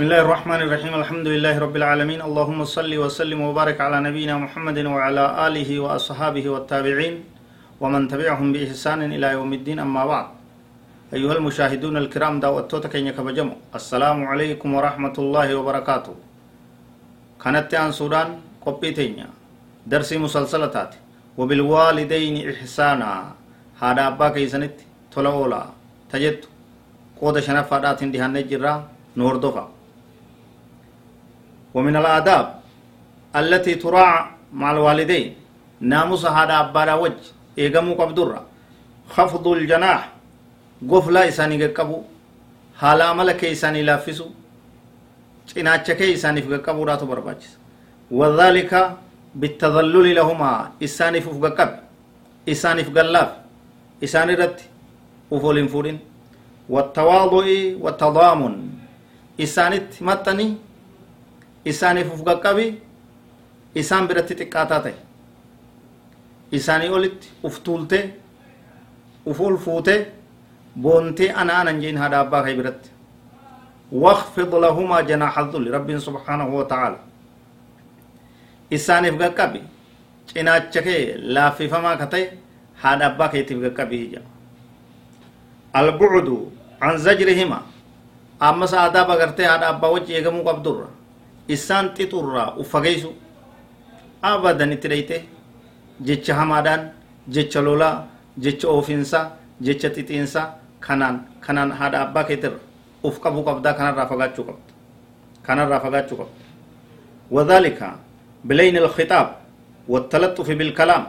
بسم الله الرحمن الرحيم الحمد لله رب العالمين اللهم صل وسلم وبارك على نبينا محمد وعلى آله وأصحابه والتابعين ومن تبعهم بإحسان إلى يوم الدين أما بعد أيها المشاهدون الكرام دعوتوتا كينيا كبجمو السلام عليكم ورحمة الله وبركاته كانت عن سودان قبيتينيا درسي مسلسلتات وبالوالدين إحسانا هذا أبا كيسنت تلولا تجد قود شنفادات دهان جرا نور دفع ومن الآداب التي تراع مع الوالدين. ناموس هذا أبارا وجه إيقامو قبدر خفض الجناح قفلا إساني قبو حالا ملك إساني لافسو إناتشا كي إساني في قبو راتو برباج وذلك بالتذلل لهما. إساني في قب إساني في قلاف إساني رت وفولين فولين. والتواضع والتضامن. إسانت متني isaaniif uf qaqqabi isaan biratti xiqqaataa ta'e isaanii olitti uf tuultee uf ol fuutee boontee ana anan jeen haadha abbaa kee biratti واخفض لهما جناح الذل رب سبحانه وتعالى isaaniif qaqqabi cinaacha kee laaffifamaa ka ta'e haadha abbaa keetiif qaqqabii jedha albucdu an zajrihima ammas aadaaba gartee haadha abbaa wajji eegamuu qabdurra isaan xixurraa uffageeysu abadan itti dheyte jecha hamaadhaan jecha lolaa jecha oofinsaa jecha xixiinsaa kanaan kanaan haadha abbaa keetirra uf qabuu qabdaa kanarraa fagaachuu qabda kanarraa fagaachuu qabda وذلك بلين الخطاب والتلطف بالكلام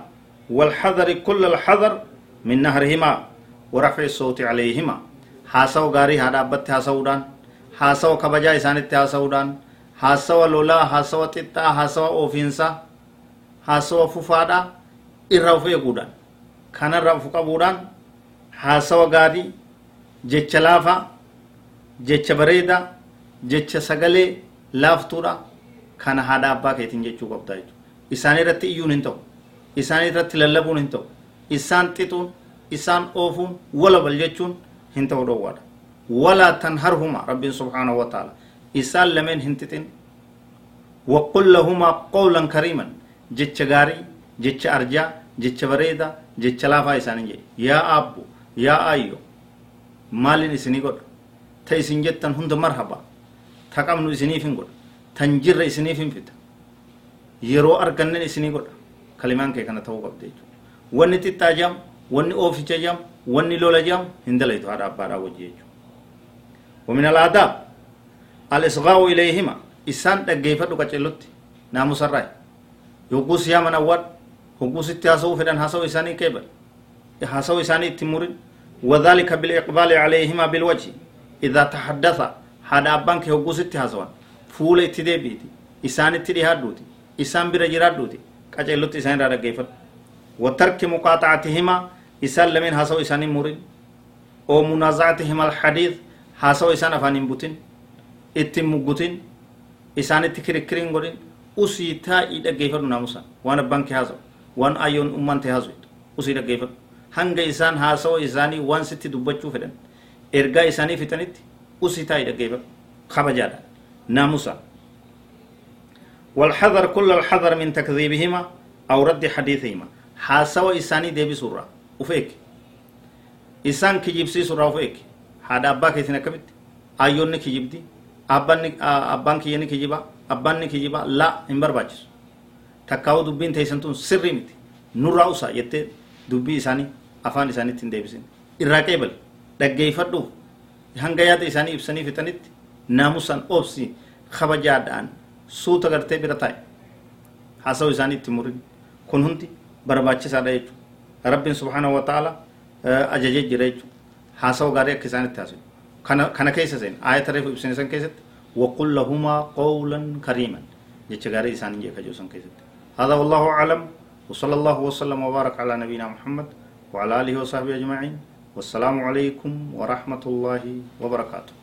والحذر كل الحذر من نهرهما ورفع الصوت عليهما حاسو غاري هذا أبت حاسودان حاسو كبجا إسانت حاسودان حاسو لولا حاسو تتا حاسو أوفينسا حاسو ففادا إرفع يقودان كان رفع قبودان حاسو غاري جتشلافا jecha bareeda jecha sagalee laaftuudha kana haadha abbaa keetiin jechuu qabda jechuudha isaan irratti iyyuun hin ta'u isaan irratti lallabuun hin ta'u isaan xixuun isaan oofuun walabal jechuun hin ta'u dhowwaadha walaa tanharhuma rabbiin subhaanahu wa ta'ala lameen hin xixin وقل لهما قولا كريما جتش غاري جتش أرجا جتش بريدا جتش لافا إسانين يا أبو يا أيو مالين إسني قد jettan hunda marhaba ta qabnu isiniif hin godha tan jirre isiniif hin fida yeroo argannen isinii godha kalimaan kee kana ta'uu qabde jechuudha wanni xixxaa jam wanni ooficha jam wanni lola jam hin dalaytu haadha abbaadhaa wajji jechuudha ومن الآداب الإصغاء إليهما إسان دقيفة قتلت نامو سراي يوكوس يا من أول هوكوس التاسو فدان حسو إساني كيبل حسو إساني تمورين وذلك بالإقبال عليهما بالوجه إذا تحدث هذا أبانك ستي هزوان فول اتدي بيتي إسان اتدي هادوتي إسان برجرات دوتي كأجلوت إسان رارا جيفت وترك مقاطعتهما إسان لمن هسو إسان مورين أو منازعتهما الحديث هسو إسان أفان بوتين اتم مقوتين إسان اتكركرين قرين أسيتا إيدا جيفت ناموسا وأنا بانك هزو وان أيون أمان تهزو أسيتا جيفت hanga isaan haasawaa isaanii waan sitti dubbachuu fedhan ergaa isaanii fitanitti usitaa dhaggeeffa kabajaadha. Naamusa. والحذر كل الحذر من تكذيبهما أو رد حديثهما حاسوا إساني ديبي سورة وفيك إسان كجيب سي سورة وفيك هذا أباك يتنا كبت أيون كجيب دي أبان أبان كيني كجيبا أبان كجيبا لا إمبر باجس تكاو دبين تيسنتون سري متي نورا أوسا يتي دبي إساني أفان إساني تنديبسين إراكيبل dhaggeeffadhuuf hanga yaada isaanii ibsanii fixanitti naamusan obsi kabajaadhaan suuta gartee bira taa'e haasawu isaanii itti murin kun hundi barbaachisaadha jechuudha rabbiin subhaanahu wa ta'ala ajajee jira jechuudha haasawu gaarii akka isaanitti haasawu kana keessa seen aayata reefu ibsine san keessatti وقل لهما قولا كريما. جتشغاري إسان جيكا جوسن كيست. هذا والله أعلم. وصلى الله وسلم وبارك على نبينا محمد وعلى آله وصحبه أجمعين. والسلام عليكم ورحمة الله وبركاته.